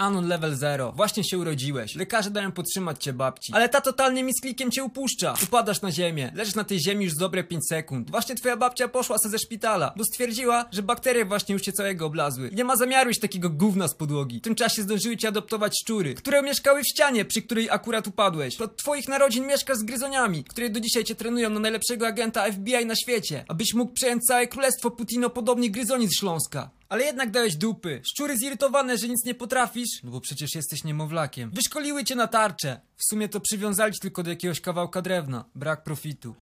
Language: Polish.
Anon level 0. Właśnie się urodziłeś. Lekarze dają podtrzymać cię babci. Ale ta totalnie mi z klikiem cię upuszcza. Upadasz na ziemię. Leżysz na tej ziemi już dobre 5 sekund. Właśnie twoja babcia poszła se ze szpitala, bo stwierdziła, że bakterie właśnie już cię całego oblazły. I nie ma zamiaru iść takiego gówna z podłogi. W tym czasie zdążyły cię adoptować szczury, które mieszkały w ścianie, przy której akurat upadłeś. Od twoich narodzin mieszkasz z gryzoniami, które do dzisiaj cię trenują na najlepszego agenta FBI na świecie, abyś mógł przejąć całe królestwo Putino-podobnych gryzoni z Śląska. Ale jednak dałeś dupy. Szczury zirytowane, że nic nie potrafisz, no bo przecież jesteś niemowlakiem. Wyszkoliły cię na tarczę. W sumie to przywiązali tylko do jakiegoś kawałka drewna. Brak profitu.